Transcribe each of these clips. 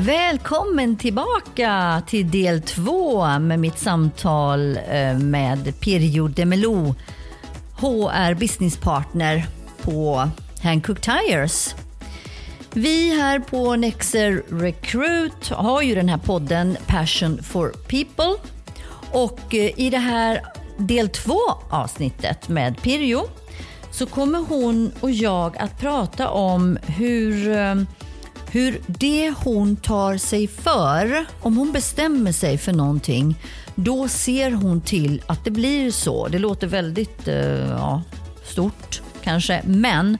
Välkommen tillbaka till del två med mitt samtal eh, med Pirjo Demelo, HR Business Partner på Hankook Tires. Vi här på Nexer Recruit har ju den här podden Passion for People och eh, i det här del två avsnittet med Pirjo så kommer hon och jag att prata om hur eh, hur det hon tar sig för, om hon bestämmer sig för någonting, då ser hon till att det blir så. Det låter väldigt eh, ja, stort kanske, men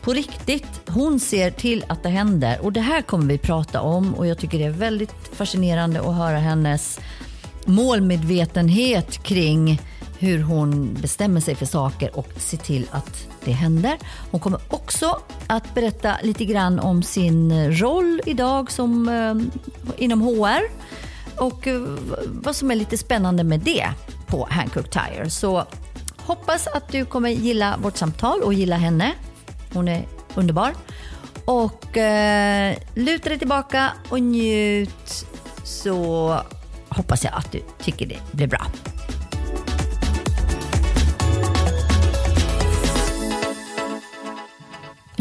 på riktigt, hon ser till att det händer. Och det här kommer vi prata om och jag tycker det är väldigt fascinerande att höra hennes målmedvetenhet kring hur hon bestämmer sig för saker och ser till att det händer. Hon kommer också att berätta lite grann om sin roll idag som, eh, inom HR och eh, vad som är lite spännande med det på Hankook Tire. Så hoppas att du kommer gilla vårt samtal och gilla henne. Hon är underbar. Och eh, luta dig tillbaka och njut så hoppas jag att du tycker det blir bra.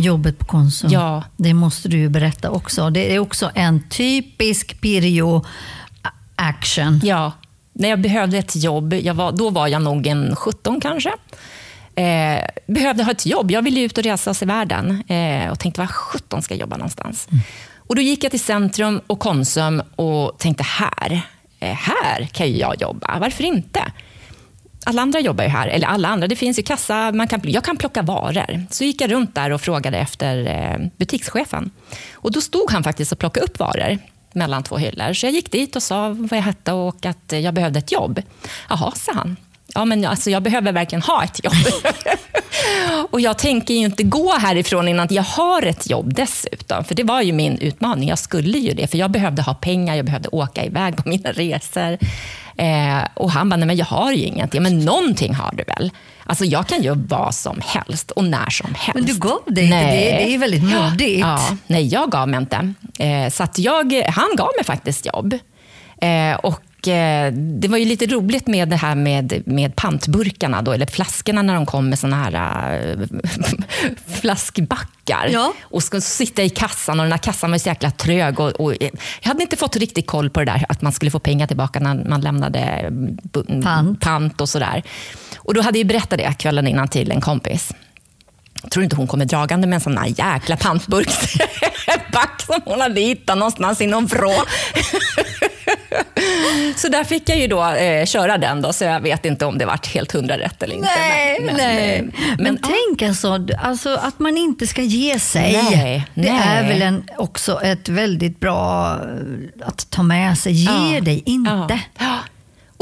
Jobbet på Konsum. Ja. Det måste du ju berätta också. Det är också en typisk Pirjo action. Ja, när jag behövde ett jobb, var, då var jag nog en 17 kanske. Eh, behövde ha ett jobb. Jag ville ut och resa oss i världen eh, och tänkte, var 17 ska jag jobba någonstans? Mm. Och Då gick jag till Centrum och Konsum och tänkte, här, eh, här kan jag jobba. Varför inte? Alla andra jobbar ju här, eller alla andra, det finns ju kassa, man kan, jag kan plocka varor. Så gick jag runt där och frågade efter eh, butikschefen. Och då stod han faktiskt och plockade upp varor mellan två hyllor. Så jag gick dit och sa vad jag hette och att jag behövde ett jobb. Jaha, sa han. Ja, men alltså, jag behöver verkligen ha ett jobb. och jag tänker ju inte gå härifrån innan jag har ett jobb dessutom. För det var ju min utmaning. Jag skulle ju det, för jag behövde ha pengar, jag behövde åka iväg på mina resor. Eh, och han bara, nej men jag har ju ingenting. Men någonting har du väl? Alltså jag kan göra vad som helst och när som helst. Men du gav dig inte det, det är väldigt modigt. Ja, nej, jag gav mig inte. Eh, så jag, han gav mig faktiskt jobb. Eh, och Eh, det var ju lite roligt med det här med, med pantburkarna, då, eller flaskorna när de kom med såna här äh, flaskbackar. Ja. Och ska sitta i kassan och den här kassan var så jäkla trög. Och, och, jag hade inte fått riktigt koll på det där att man skulle få pengar tillbaka när man lämnade pant, pant och sådär. Och då hade jag berättat det kvällen innan till en kompis. Jag tror inte hon kommer dragande med en sån här jäkla pantburksback som hon hade hittat någonstans i någon vrå. så där fick jag ju då eh, köra den, då, så jag vet inte om det vart helt hundra rätt eller inte. Nej, men, nej. Men, men, tänk alltså, alltså, att man inte ska ge sig. Nej, det nej. är väl en, också ett väldigt bra eh, att ta med sig. Ge ja, dig inte. Ja.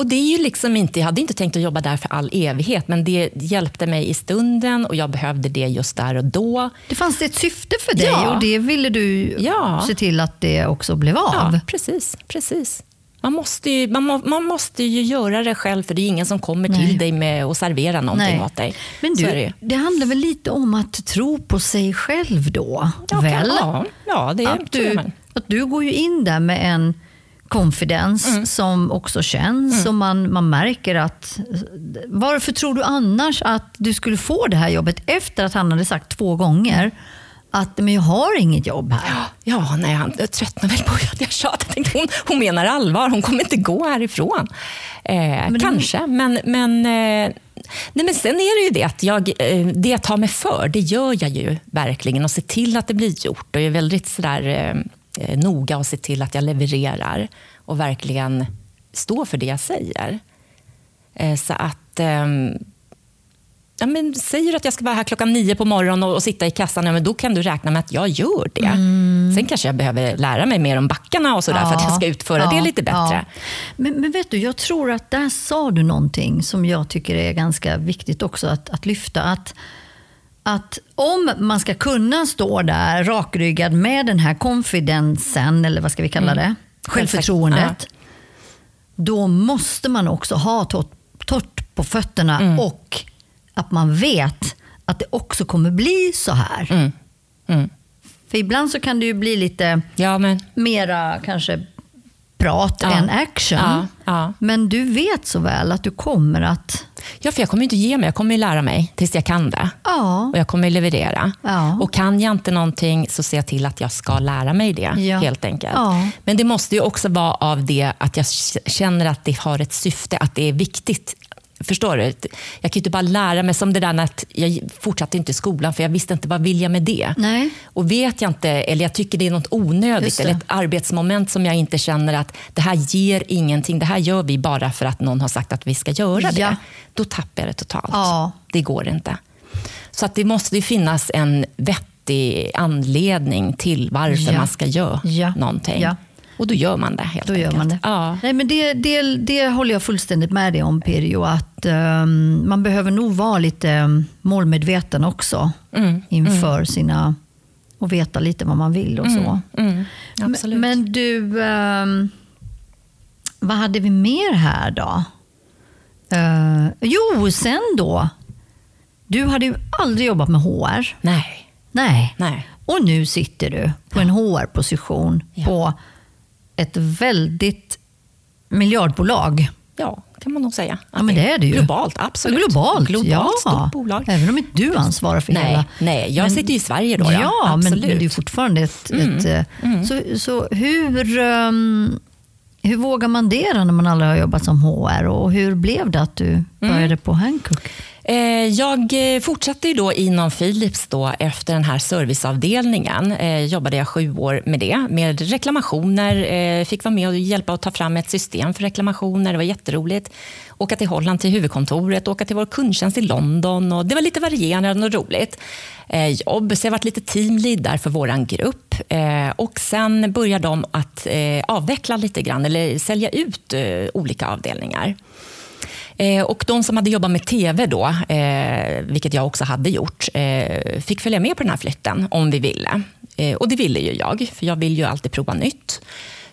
Och det är ju liksom inte, jag hade inte tänkt att jobba där för all evighet, men det hjälpte mig i stunden och jag behövde det just där och då. Det fanns ett syfte för dig ja. och det ville du ja. se till att det också blev av. Ja, precis. precis. Man måste, ju, man, man måste ju göra det själv, för det är ingen som kommer Nej. till dig med och servera någonting Nej. åt dig. Men du, det. det. handlar väl lite om att tro på sig själv då? Ja, väl? ja, ja det att du, att du går ju in där med en confidence mm. som också känns mm. och man, man märker att... Varför tror du annars att du skulle få det här jobbet efter att han hade sagt två gånger att men jag har inget jobb här. Ja, nej, han tröttnade väl på att jag tjatade. Hon, hon menar allvar, hon kommer inte gå härifrån. Eh, men kanske, det... men, men, eh, nej, men sen är det ju det att jag, eh, det jag tar mig för, det gör jag ju verkligen och ser till att det blir gjort. Och jag är väldigt sådär, eh, eh, noga och ser till att jag levererar och verkligen står för det jag säger. Eh, så att ehm, ja, men säger att jag ska vara här klockan nio på morgonen och, och sitta i kassan, ja, men då kan du räkna med att jag gör det. Mm. Sen kanske jag behöver lära mig mer om backarna och sådär ja. för att jag ska utföra ja. det lite bättre. Men, men, vet du, jag tror att där sa du någonting som jag tycker är ganska viktigt också att, att lyfta. Att, att om man ska kunna stå där rakryggad med den här konfidensen, eller vad ska vi kalla mm. det, självförtroendet, då måste man också ha torrt på fötterna mm. och att man vet att det också kommer bli så här. Mm. Mm. För ibland så kan det ju bli lite Ja, men... mera kanske prat Ja. än action. Ja, ja. Men du vet så väl att du kommer att... ja, för jag kommer inte ge mig. Jag kommer lära mig tills jag kan det. Ja, Och jag kommer leverera. Ja. Och kan jag inte någonting så ser jag till att jag ska lära mig det. Ja. helt enkelt. Men det måste ju också vara av det att jag känner att det har ett syfte, att det är viktigt. Förstår du? Jag kan ju inte bara lära mig som det där att jag fortsatte inte i skolan för jag visste inte vad vill jag med det. Nej. Och vet jag inte, eller jag tycker det är något onödigt eller ett arbetsmoment som jag inte känner att det här ger ingenting, det här gör vi bara för att någon har sagt att vi ska göra Ja. det. Då tappar jag det totalt. Ja. Det går inte. Så att det måste ju finnas en vettig anledning till varför Ja. man ska göra Ja. någonting. Ja. Och då gör man det helt Då gör enkelt. man det. Ja. Nej, men det, det, det håller jag fullständigt med dig om Pirjo, att ehm, man behöver nog vara lite um, målmedveten också Mm, inför sina, och veta lite vad man vill och så. Mm, absolut. Men, men du, ehm, vad hade vi mer här då? Eh, jo, sen då. Du hade ju aldrig jobbat med HR. Nej, Nej. nej. Och nu sitter du på en HR-position Ja. på ett väldigt miljardbolag. Ja, kan man nog säga. Ja, men det är det ju. Globalt, absolut. Globalt, Globalt ja. stort bolag. Även om inte du ansvarar för Nej, hela... nej, jag Men- sitter ju i Sverige då. Ja, Ja, men, det är fortfarande ett... ett eh, Så, så hur, ehm, hur vågar man det då när man aldrig har jobbat som HR? Och hur blev det att du började på Hancock? Eh, jag eh, fortsatte ju då inom Philips då efter den här serviceavdelningen. Jag jobbade jag sju år med det, med reklamationer. Fick vara med och hjälpa att ta fram ett system för reklamationer. Det var jätteroligt. Åka till Holland till huvudkontoret, åka till vår kundtjänst i London. Och det var lite varierande och roligt jobb. Så jag varit lite teamlead där för vår grupp. Och sen började de att avveckla lite grann, eller sälja ut olika avdelningar. Eh, och de som hade jobbat med tv då, eh, vilket jag också hade gjort, eh, fick följa med på den här flytten om vi ville. Eh, och det ville ju jag, för jag vill ju alltid prova nytt.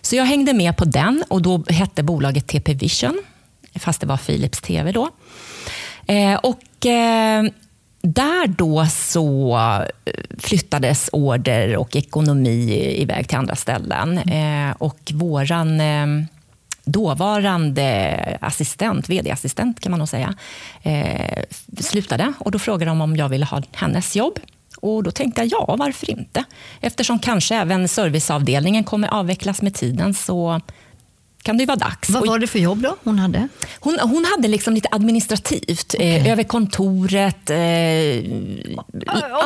Så jag hängde med på den och då hette bolaget TP Vision, fast det var Philips TV då. Eh, och eh, där då så flyttades order och ekonomi iväg till andra ställen. Och våran dåvarande assistent, vd-assistent kan man nog säga, eh, slutade. Och då frågade de om jag ville ha hennes jobb. Och då tänkte jag, ja, varför inte? Eftersom kanske även serviceavdelningen kommer avvecklas med tiden så kan det ju vara dags. Vad var det för jobb då hon hade? hon, hon hade liksom lite administrativt, eh, över kontoret. Eh,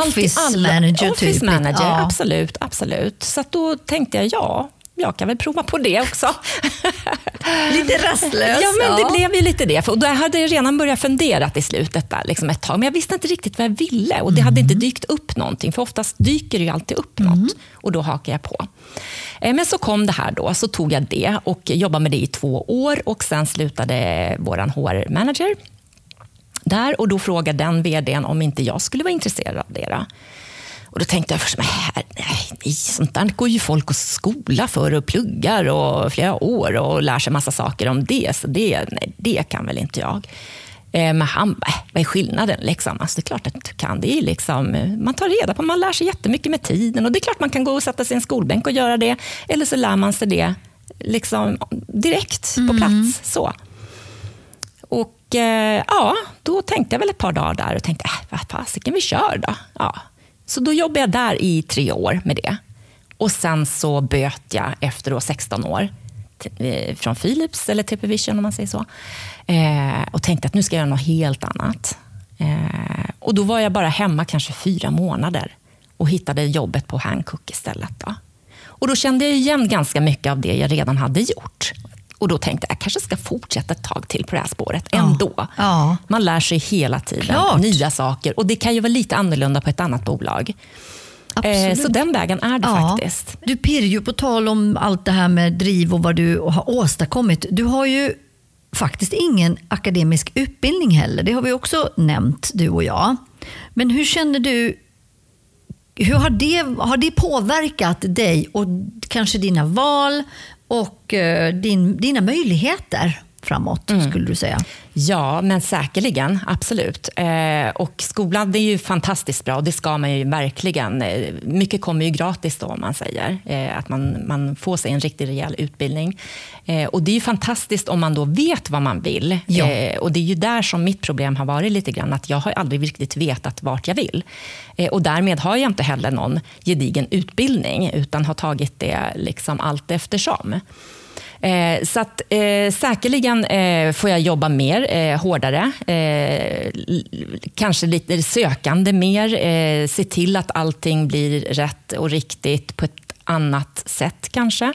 office allt- manager Office typ. manager, Ja. absolut. absolut. Så då tänkte jag, ja, jag kan väl prova på det också. Lite rastlös. Ja, men det blev ju lite det. Och då hade jag redan börjat fundera i slutet där, liksom ett tag. Men jag visste inte riktigt vad jag ville och det hade inte dykt upp någonting. För oftast dyker det ju alltid upp något och då hakar jag på. Eh, Men så kom det här då, så tog jag det och jobbade med det i två år och sen slutade vår HR-manager där och då frågade den vdn om inte jag skulle vara intresserad av det. Då. Och då tänkte jag först, men här, nej, sånt där går ju folk och skola för och pluggar och flera år och lär sig massa saker om det. Så det, nej, det kan väl inte jag. Eh, Men han bara, äh, vad är skillnaden? Liksom? Alltså, det är klart att du kan. Det är liksom, eh, man tar reda på, man lär sig jättemycket med tiden. Och det är klart man kan gå och sätta sig i en skolbänk och göra det. Eller så lär man sig det liksom, direkt på plats. Så. Och eh, ja, då tänkte jag väl ett par dagar där och tänkte, äh, vad fasiken, vi kör då. Ja. Så då jobbade jag där i tre år med det. Och sen så böt jag efter då 16 år eh, från Philips, eller TP Vision om man säger så. Eh, och tänkte att nu ska jag göra något helt annat. Eh, och då var jag bara hemma kanske fyra månader och hittade jobbet på Hancock istället. Då. Och då kände jag igen ganska mycket av det jag redan hade gjort. Och då tänkte jag, jag kanske ska fortsätta ett tag till på det här spåret ändå. Ja. Man lär sig hela tiden Klart. nya saker. Och det kan ju vara lite annorlunda på ett annat bolag. Eh, Absolut. så den vägen är det Ja. faktiskt. Du Pirjo, på tal om allt det här med driv och vad du har åstadkommit. Du har ju faktiskt ingen akademisk utbildning heller. Det har vi också nämnt, du och jag. Men hur känner du, hur har det, har det påverkat dig och kanske dina val och eh, din, dina möjligheter framåt, skulle du säga? Ja, men säkerligen. Absolut. Eh, och skolan det är ju fantastiskt bra och det ska man ju verkligen. Eh, mycket kommer ju gratis då, om man säger. Eh, att man, man får sig en riktigt rejäl utbildning. Eh, och det är ju fantastiskt om man då vet vad man vill. Ja. Eh, och det är ju där som mitt problem har varit lite grann, att jag har aldrig riktigt vetat vart jag vill. Eh, och därmed har jag inte heller någon gedigen utbildning, utan har tagit det liksom allt eftersom. Eh, så att, eh, säkerligen eh, får jag jobba mer, eh, hårdare. Eh, kanske lite sökande mer. Eh, se till att allting blir rätt och riktigt på ett annat sätt kanske.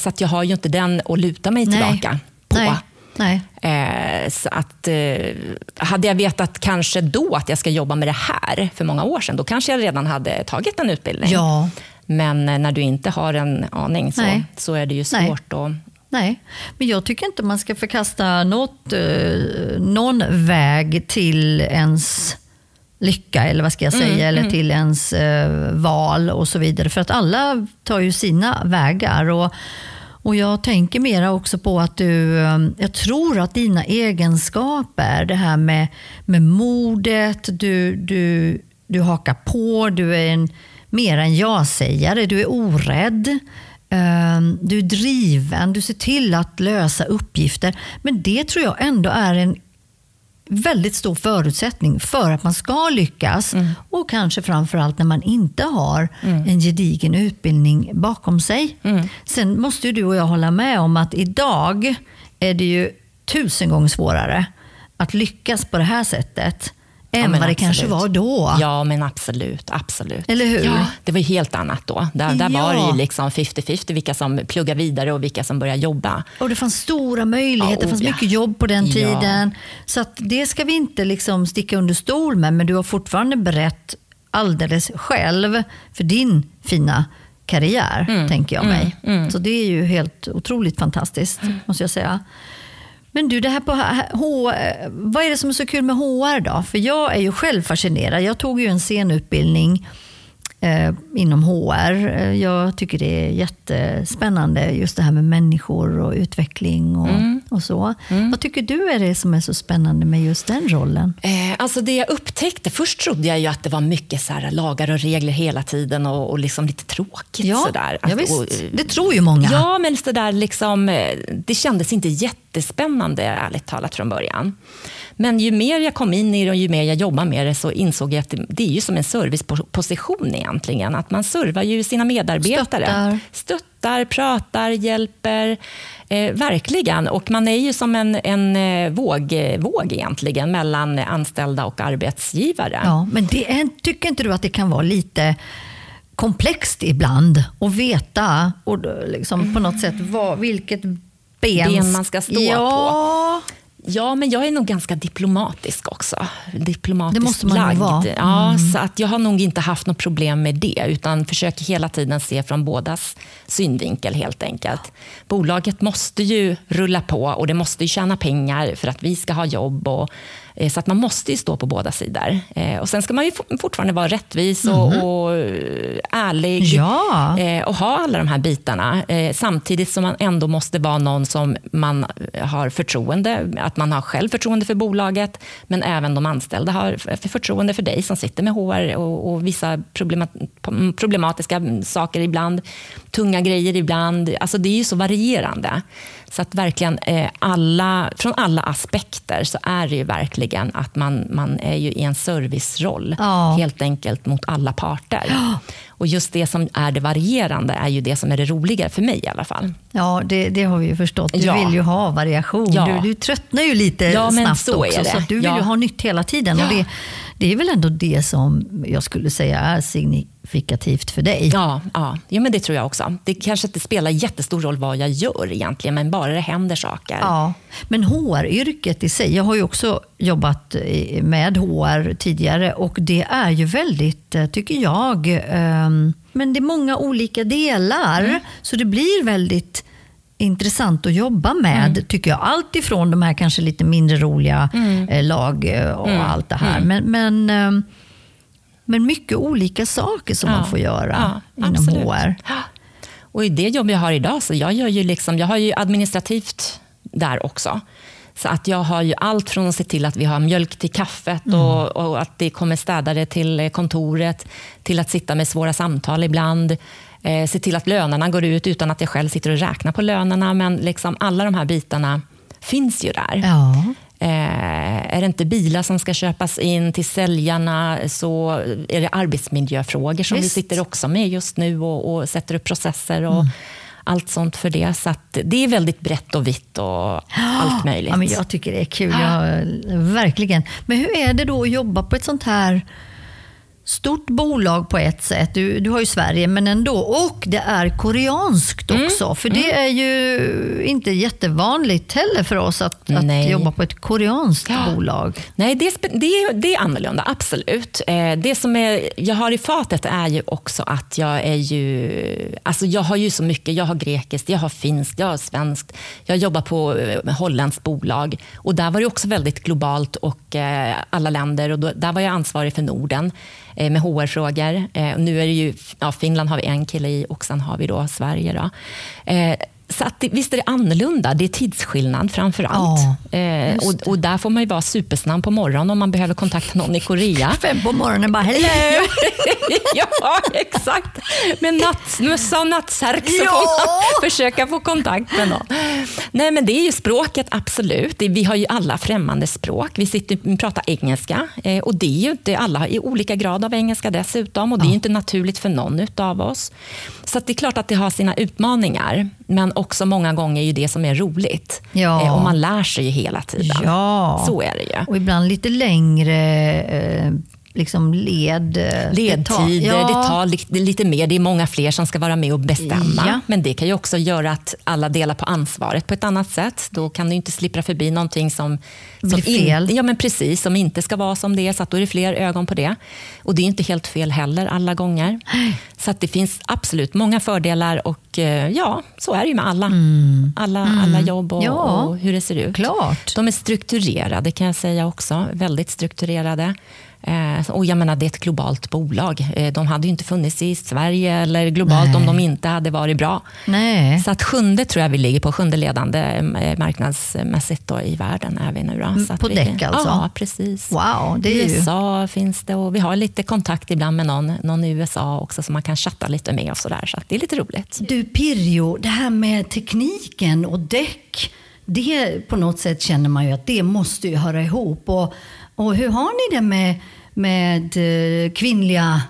Så att jag har ju inte den att luta mig Nej. tillbaka på. Nej. Nej. Eh, så att, eh, hade jag vetat kanske då att jag ska jobba med det här för många år sedan, då kanske jag redan hade tagit en utbildning. Ja. Men eh, när du inte har en aning så, Nej. så är det ju Nej. svårt att... Nej, men jag tycker inte man ska förkasta något, eh, någon väg till ens lycka, eller vad ska jag säga, eller till ens eh, val och så vidare. För att alla tar ju sina vägar. Och, och jag tänker mera också på att du, jag tror att dina egenskaper, det här med, med modet, du, du, du hakar på, du är en, mer en ja-sägare, du är orädd. Ehm, Du är driven, du ser till att lösa uppgifter. Men det tror jag ändå är en väldigt stor förutsättning för att man ska lyckas. Och kanske framförallt när man inte har en gedigen utbildning bakom sig. Sen måste ju du och jag hålla med om att idag är det ju tusen gånger svårare att lyckas på det här sättet än men vad det kanske var då. Ja, men absolut. absolut. Eller hur? Ja, det var ju helt annat då. Där, där var det Ja. ju liksom 50-50 vilka som pluggar vidare och vilka som börjar jobba. Och det fanns stora möjligheter, Ja, det fanns oh ja. mycket jobb på den Ja. tiden. Så att det ska vi inte liksom sticka under stol med, men du har fortfarande berett alldeles själv för din fina karriär, Mm. tänker jag mig. Så det är ju helt otroligt fantastiskt, Mm. måste jag säga. Men du, det här på H, eh, vad är det som är så kul med HR då? För jag är ju själv fascinerad. Jag tog ju en scenutbildning inom HR. Eh, Jag tycker det är jättespännande just det här med människor och utveckling och, Mm. och så. Vad tycker du är det som är så spännande med just den rollen? Eh, alltså det jag upptäckte, först trodde jag ju att det var mycket så här lagar och regler hela tiden och, och liksom lite tråkigt. Ja, sådär. ja Att- visst. och, eh, det tror ju många. Ja, men så där liksom, eh, det kändes inte jättespännande, ärligt talat, från början. Men ju mer jag kom in i det och ju mer jag jobbade med det så insåg jag att det, är ju som en serviceposition egentligen. Att man servar ju sina medarbetare. Stöttar. Stöttar, pratar, hjälper. Eh, verkligen. Och man är ju som en, en eh, våg, våg egentligen mellan anställda och arbetsgivare. Ja, men det är, tycker inte du att det kan vara lite komplext ibland att veta och liksom på något sätt vad, vilket ben, Ben man ska stå ja, Ja, men jag är nog ganska diplomatisk också. Diplomatiskt Det måste man lagd. vara. Mm. Ja, så att jag har nog inte haft något problem med det, utan försöker hela tiden se från bådas synvinkel helt enkelt. Bolaget måste ju rulla på och det måste ju tjäna pengar för att vi ska ha jobb. Och, så att man måste ju stå på båda sidor. Eh, Och sen ska man ju for- fortfarande vara rättvis och, och eh, ärlig. Ja. eh, och ha alla de här bitarna. Eh, samtidigt som man ändå måste vara någon som man eh, har förtroende, att man har själv förtroende för bolaget, men även de anställda har förtroende för dig som sitter med HR och, och vissa problema, problematiska saker ibland, tunga grejer ibland. Alltså det är ju så varierande. Så att verkligen eh, alla, från alla aspekter så är det ju verkligen att man, man är ju i en serviceroll Ja. helt enkelt mot alla parter. Och just det som är det varierande är ju det som är det roliga för mig i alla fall. ja det, det har vi ju förstått. Du Ja. vill ju ha variation. Ja. Du, du tröttnar ju lite Ja, men snabbt så är också. det. Så du vill Ja. ju ha nytt hela tiden. Och Ja. det, det är väl ändå det som jag skulle säga är signifikativt för dig. Ja, ja. ja men det tror jag också. Det kanske inte spelar jättestor roll vad jag gör egentligen, men bara det händer saker. Ja, men HR-yrket i sig, jag har ju också jobbat med HR tidigare och det är ju väldigt, eh, tycker jag, ehm, men det är många olika delar Mm. så det blir väldigt intressant att jobba med, Mm. tycker jag. Allt ifrån de här kanske lite mindre roliga Mm. eh, lag eh, och allt det här. Men, men, ehm, men mycket olika saker som man får göra inom absolut. HR. Ja. Och i det jobb jag har idag, så jag, gör ju liksom, jag har ju administrativt där också. Så att jag har ju allt från att se till att vi har mjölk till kaffet mm. och, och, att det kommer städare till kontoret, till att sitta med svåra samtal ibland. Eh, se till att lönerna går ut utan att jag själv sitter och räknar på lönerna. Men liksom alla de här bitarna finns ju där. Ja. Eh, är det inte bilar som ska köpas in till säljarna så är det arbetsmiljöfrågor som Visst. vi sitter också med just nu och, och sätter upp processer. och mm allt sånt för det. Så det är väldigt brett och vitt och allt möjligt. Ja, men jag tycker det är kul, jag, verkligen. Men hur är det då att jobba på ett sånt här stort bolag på ett sätt. Du, du har ju Sverige, men ändå. Och det är koreanskt mm. också. Mm. För det mm. är ju inte jättevanligt heller för oss att, att jobba på ett koreanskt ja. bolag. Nej, det, det, det är annorlunda, absolut. Eh, det som är, jag har i fatet är ju också att jag är ju... Alltså jag har ju så mycket. Jag har grekiskt, jag har finskt, jag har svenskt. Jag jobbar på eh, holländskt bolag. Och där var det också väldigt globalt och eh, alla länder. Och då, där var jag ansvarig för Norden. Eh, med HR-frågor. Eh, nu är det ju, ja, Finland har vi en kille i och sen har vi då Sverige. Då. Eh, så att visst är det annorlunda. Det är tidsskillnad framför allt. Ja, eh, och, och, där får man ju vara supersnabb på morgonen om man behöver kontakta någon i Korea. Fem på morgonen bara hello! ja, exakt. Med nattmössa och nattsärk så ja. får man försöka få kontakt med någon. Nej, men det är ju språket, absolut. Vi har ju alla främmande språk. Vi sitter och pratar engelska eh, och det är ju inte alla i olika grad av engelska dessutom och det är ja. inte naturligt för någon av oss. Så det är klart att det har sina utmaningar, men också många gånger är ju det som är roligt. Ja. Eh, och man lär sig ju hela tiden. Ja. Så är det ju. Och ibland lite längre eh, liksom led... Eh, Ledtider, det tar, ja. det tar lite mer. Det är många fler som ska vara med och bestämma. Ja. Men det kan ju också göra att alla delar på ansvaret på ett annat sätt. Då kan du inte slippa förbi någonting som, som, fel. In, ja, men precis, som inte ska vara som det är. Så då är det fler ögon på det. Och det är inte helt fel heller alla gånger. Så det finns absolut många fördelar och eh, ja, så är det ju med alla. Mm. Alla, mm. alla jobb och, ja. och, hur det ser ut. Klart. De är strukturerade kan jag säga också. Väldigt strukturerade. Eh, och jag menar, det är ett globalt bolag. Eh, de hade ju inte funnits i Sverige eller globalt Nej. om de inte hade varit bra. Nej. Så att sjunde tror jag vi ligger på, sjunde ledande eh, marknadsmässigt då i världen är vi nu. Då. Så på däck alltså? Ja, precis. Wow, det är USA ju... finns det och vi har lite kontakt ibland med någon, någon i USA också som man kan chatta lite med och sådär. Så det är lite roligt. Du Pirjo, det här med tekniken och däck, det på något sätt känner man ju att det måste ju höra ihop. Och och hur har ni det med, med eh, kvinnliga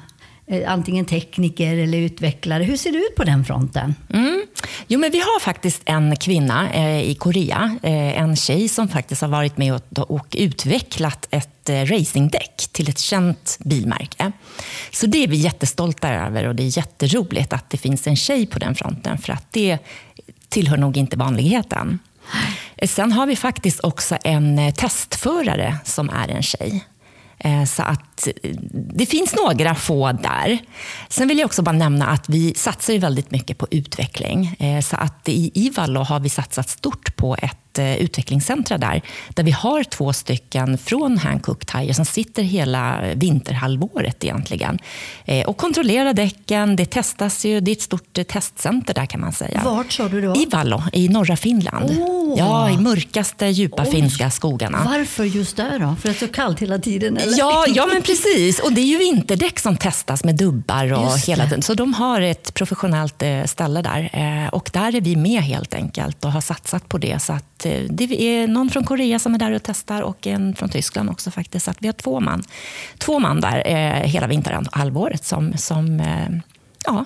eh, antingen tekniker eller utvecklare. Hur ser det ut på den fronten? Mm. Jo, men vi har faktiskt en kvinna eh, i Korea, eh, en tjej som faktiskt har varit med och, och utvecklat ett eh, racingdäck till ett känt bilmärke. Så det är vi jättestolta över och det är jätteroligt att det finns en tjej på den fronten, för att det tillhör nog inte vanligheten. Sen har vi faktiskt också en eh, testförare som är en tjej. Eh, så att eh, det finns några få där. Sen vill jag också bara nämna att vi satsar väldigt mycket på utveckling. Så att i Ivalo har vi satsat stort på ett Eh, utvecklingscentra där, där vi har två stycken från Hankook Tire som sitter hela vinterhalvåret egentligen eh, och kontrollerar däcken. Det testas ju, det är ett stort eh, testcenter där kan man säga. Vart sa du då? I Vallo, i norra Finland. Oh. Ja, i mörkaste djupa Oj. finska skogarna. Varför just där då? För att det är så kallt hela tiden? Eller? Ja, ja, men precis. Och det är ju vinterdäck som testas med dubbar och hela tiden. Så de har ett professionellt ställe där. Och där är vi med helt enkelt och har satsat på det. Så att Eh, det är någon från Korea som är där och testar och en från Tyskland också faktiskt. Så vi har två man, två man där eh, hela vinterhalvåret som, som eh, ja,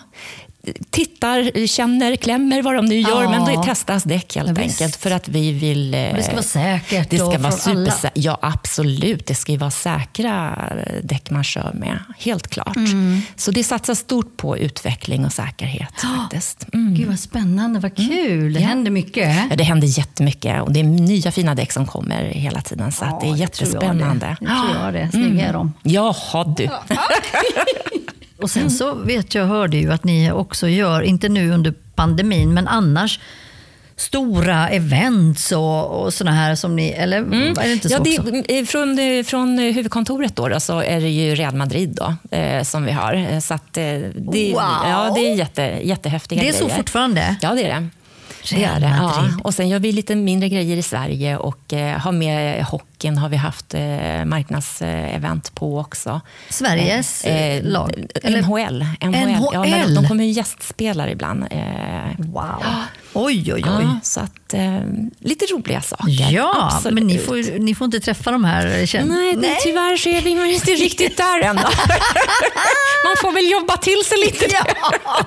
tittar, känner, klämmer vad de nu gör, ja. men det testas däck helt ja, enkelt. För att vi vill... Och det ska vara säkert. Det ska vara supersä- Ja, absolut. Det ska ju vara säkra däck man kör med, helt klart. Mm. Så det satsas stort på utveckling och säkerhet. Oh. faktiskt. Mm. Gud vad spännande, vad mm. kul. Mm. Det ja. händer mycket. Ja, det händer jättemycket. Och det är nya fina däck som kommer hela tiden. Så ja, det är jättespännande. Det tror jag det. Snygga är de. Jaha du. Och sen så vet jag, hörde ju att ni också gör, inte nu under pandemin, men annars stora events och, och sådana här som ni, eller mm. är det inte så ja, det, från, från huvudkontoret då, då, så är det ju Real Madrid då, eh, som vi har. Så att, eh, det, wow. ja, det är jätte, jättehäftiga Det är grejer. så fortfarande? Ja, det är det. Real Ja. Madrid. Och sen gör vi lite mindre grejer i Sverige och eh, har med hockeyn har vi haft eh, marknadsevent på också. Sveriges eh, lag? Eller? NHL. NHL. Ja, NHL? de kommer ju gästspelare ibland. Eh, Wow. Oj, oj, oj. ja, så att, eh, lite roliga saker. Ja, Absolut. men ni får, ni får inte träffa de här känd- Nej, nej. tyvärr så är vi inte riktigt där än. Man får väl jobba till sig lite.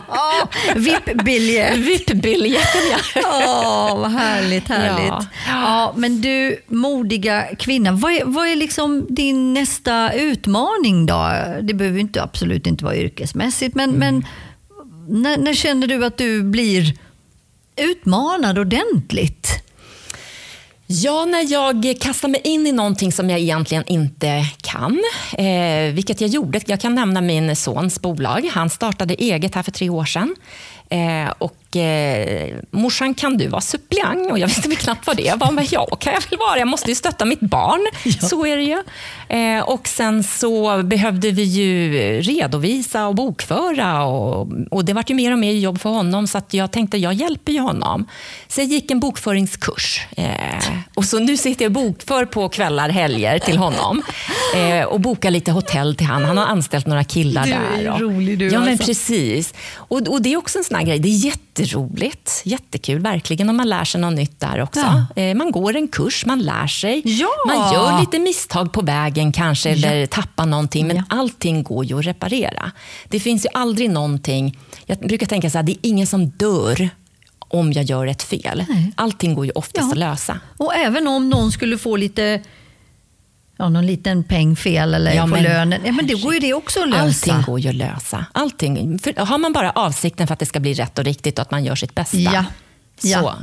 Ja, VIP-biljett. VIP-biljetten, ja. Ja, vad härligt. härligt. Ja. Ja. men du, modiga kvinna, vad är, vad är liksom din nästa utmaning då? Det behöver inte, absolut inte vara yrkesmässigt, men, men när, när känner du att du blir utmanad ordentligt? Ja, när jag kastar mig in i någonting som jag egentligen inte kan, eh, vilket jag gjorde. Jag kan nämna min sons bolag. Han startade eget här för tre år sedan. Eh, och eh, morsan, kan du vara suppleant? Och jag visste väl knappt vad det var, men ja, kan jag väl vara. Jag måste ju stötta mitt barn. Så är det ju. Eh, och sen så behövde vi ju redovisa och bokföra och, och det var ju mer och mer jobb för honom så jag tänkte jag hjälper ju honom. Så jag gick en bokföringskurs eh, och så nu sitter jag och bokför på kvällar, helger till honom eh, och bokar lite hotell till han. Han har anställt några killar Du där. är och- rolig du, Ja, men alltså. precis. Och, och det är också en sån här grej. Det är jätteroligt, jättekul verkligen och man lär sig något nytt där också. Eh, man går en kurs, man lär sig. Ja. Man gör lite misstag på vägen kanske eller tappar någonting, men Ja. allting går ju att reparera. Det finns ju aldrig någonting, jag brukar tänka så här, det är ingen som dör om jag gör ett fel. Allting går ju oftast Ja. att lösa. Och även om någon skulle få lite Ja, någon liten peng fel eller Ja, få men- lönen. Ja, men det går ju det också att lösa. Allting går ju att lösa. Allting. För har man bara avsikten för att det ska bli rätt och riktigt och att man gör sitt bästa. Ja. Ja. Så.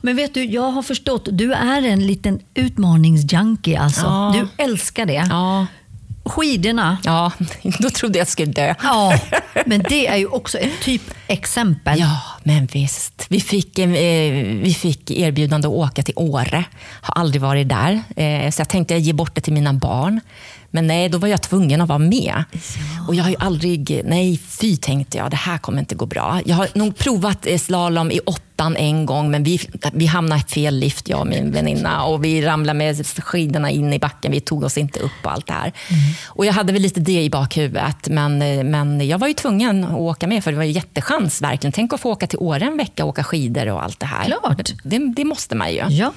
Men vet du, jag har förstått, du är en liten utmaningsjunkie alltså. Ja. Du älskar det. Ja, Skidorna, ja, då trodde jag att jag skulle dö. ja, men det är ju också ett typexempel. Ja, men visst. Vi fick, eh, vi fick erbjudande att åka till Åre. Har aldrig varit där. Eh, så jag tänkte ge bort det till mina barn. Men nej, då var jag tvungen att vara med. Och jag har ju aldrig... Nej, fy tänkte jag. Det här kommer inte gå bra. Jag har nog provat eh, slalom i åttan en gång, men vi, vi hamnade i fel lift, jag och min väninna. Och vi ramlade med skidorna in i backen. Vi tog oss inte upp och allt det här. Och jag hade väl lite det i bakhuvudet. Men, eh, men jag var ju tvungen att åka med, för det var ju jättechans verkligen. Tänk att få åka till Åre en vecka och åka skidor och allt det här. Klart. Det, det måste man ju. Ja.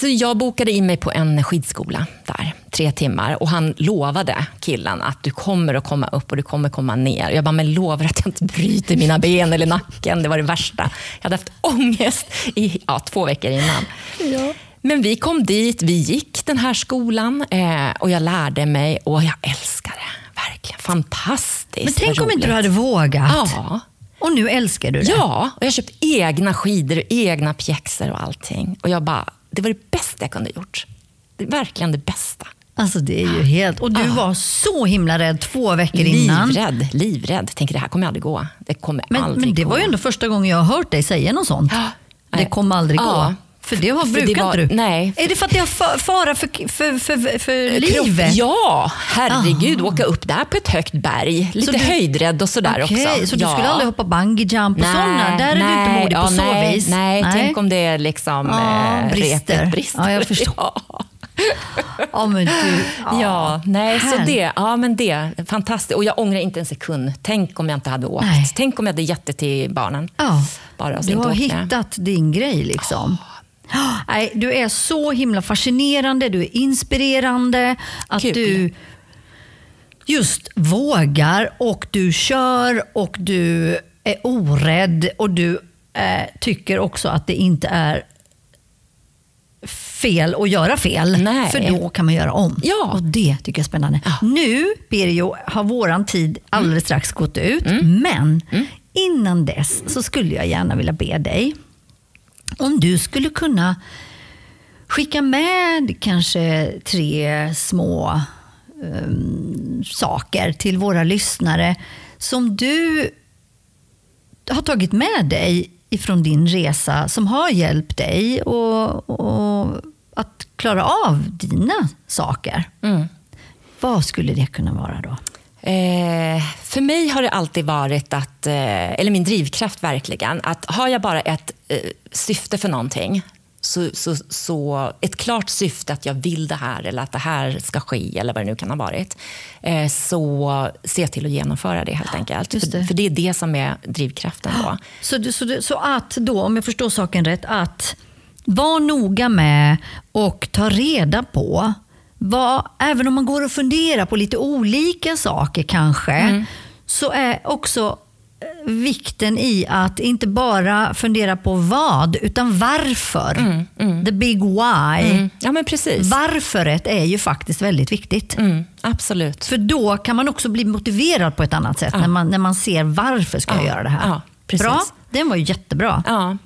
Så jag bokade in mig på en skidskola där, tre timmar. Och han lovade killen att du kommer att komma upp och du kommer komma ner. Jag bara, men lovar att jag inte bryter mina ben eller nacken. Det var det värsta. Jag hade haft ångest i ja, två veckor innan. Men vi kom dit, vi gick den här skolan eh, och jag lärde mig och jag älskar det. Verkligen fantastiskt. Men tänk om inte du hade vågat. Ja. Och nu älskar du det. Ja, och jag har köpt egna skidor, egna pjäxor och allting. Och jag bara, det var det bästa jag kunde gjort. Det verkligen det bästa. Alltså det är ju helt... Och du Ja. var så himla rädd två veckor innan. Livrädd, livrädd. Tänker det här kommer aldrig gå. Det kommer Men, aldrig men det gå. var ju ändå första gången jag har hört dig säga något sånt. Ja. Det kommer aldrig gå. Ja. För det har, För det brukar var- inte du. nej. Är det för att det har fa- fara för, för, för, för Kropp- livet? Ja, herregud. Åka upp där på ett högt berg. Lite du- höjdrädd och sådär Okej, också. Så du ja. skulle aldrig hoppa bungee jump och sådana? Där är du inte modig på så nej, vis? Nej, tänk om det är liksom Ja, eh, brister. repet brister. Ja, jag förstår. Ja. Ja, men du, Ja, nej, så Härligt. det, ja, men det, fantastiskt. Och jag ångrar inte en sekund. Tänk om jag inte hade åkt. Nej. Tänk om jag hade gett det till barnen. Ja, Bara så du har hittat din grej liksom. Nej, du är så himla fascinerande, du är inspirerande. Att Kul. du just vågar och du kör och du är orädd och du eh, tycker också att det inte är fel att göra fel. Nej. För då kan man göra om. Ja. Och det tycker jag är spännande. Nu, Birjo, har våran tid alldeles strax gått ut. Mm. Men innan dess så skulle jag gärna vilja be dig om du skulle kunna skicka med kanske tre små ehm, saker till våra lyssnare som du har tagit med dig ifrån din resa som har hjälpt dig och, och att klara av dina saker. Mm. Vad skulle det kunna vara då? Eh, för mig har det alltid varit att, eh, eller min drivkraft verkligen, att har jag bara ett eh, syfte för någonting, så, så, så ett klart syfte att jag vill det här eller att det här ska ske eller vad det nu kan ha varit, eh, så se till att genomföra det helt enkelt. Det. För, för det är det som är drivkraften då. Så, så, så att då, om jag förstår saken rätt, att vara noga med och ta reda på vad, även om man går och funderar på lite olika saker kanske, Mm. så är också eh, vikten i att inte bara fundera på vad, utan varför. The big why. Mm. Ja, men precis. Varföret är ju faktiskt väldigt viktigt. Mm, absolut. För då kan man också bli motiverad på ett annat sätt, när, man, när man ser varför ska jag Ja, göra det här. ja, precis. Bra, den var ju jättebra. Ja.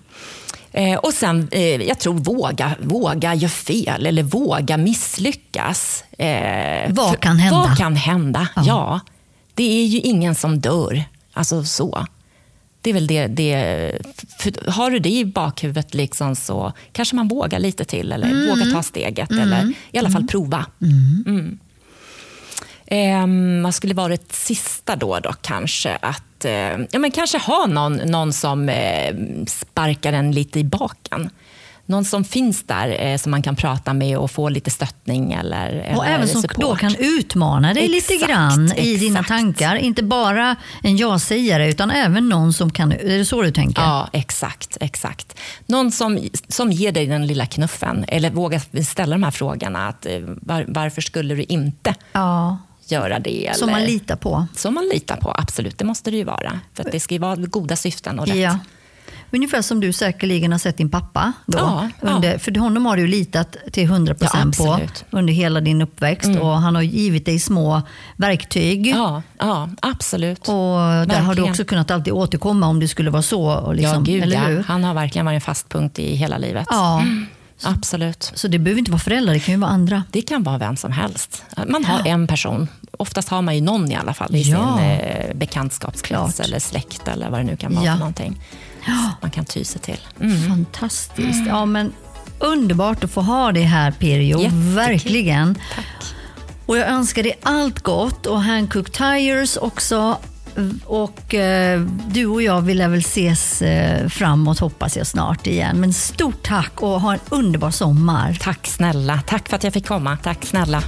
Eh, och sen, eh, jag tror våga, våga göra fel eller våga misslyckas. Eh, Vad kan hända? Vad kan hända? Ja. Det är ju ingen som dör. Alltså så. Det är väl det, det har du det i bakhuvudet liksom så kanske man vågar lite till eller Mm. vågar ta steget eller i alla fall prova. Mm. Ehm, vad skulle vara det sista då, då kanske? Att eh, ja, men kanske ha någon, någon som eh, sparkar en lite i baken. Någon som finns där eh, som man kan prata med och få lite stöttning eller, Och eller även som support. då kan utmana dig lite Exakt, grann i dina exakt. tankar. Inte bara en ja-sägare utan även någon som kan... Är det så du tänker? Ja, exakt. exakt. Någon som, som ger dig den lilla knuffen eller vågar ställa de här frågorna. Att, eh, var, varför skulle du inte Ja, göra det? som man eller- litar på. Som man litar på, absolut. Det måste det ju vara. För det ska ju vara goda syften och rätt. Ja. Ungefär som du säkerligen har sett din pappa. Då, Ja, ja. under, För honom har du litat till 100% Ja, på. Mm. under hela din uppväxt. Och Han har givit dig små verktyg. Ja, ja absolut. Och där har du Verkligen. också kunnat alltid återkomma om det skulle vara så. Liksom, ja, gud eller ja. hur? Han har verkligen varit en fast punkt i hela livet. Ja, Absolut. så det behöver inte vara föräldrar, det kan ju vara andra. Det kan vara vem som helst. Man har en person. Oftast har man ju någon i alla fall i Ja. sin eh, bekantskapskrets Klart. eller släkt eller vad det nu kan vara Ja. för någonting. Som Man kan ty sig till. Mm. Fantastiskt. Ja, men underbart att få ha det här Pirjo. Jättekul. Verkligen. Tack. Och jag önskar dig allt gott och Hankook Tires också. Och eh, du och jag vill väl ses eh, framåt hoppas jag snart igen. Men stort tack och ha en underbar sommar. Tack snälla. Tack för att jag fick komma. Tack snälla.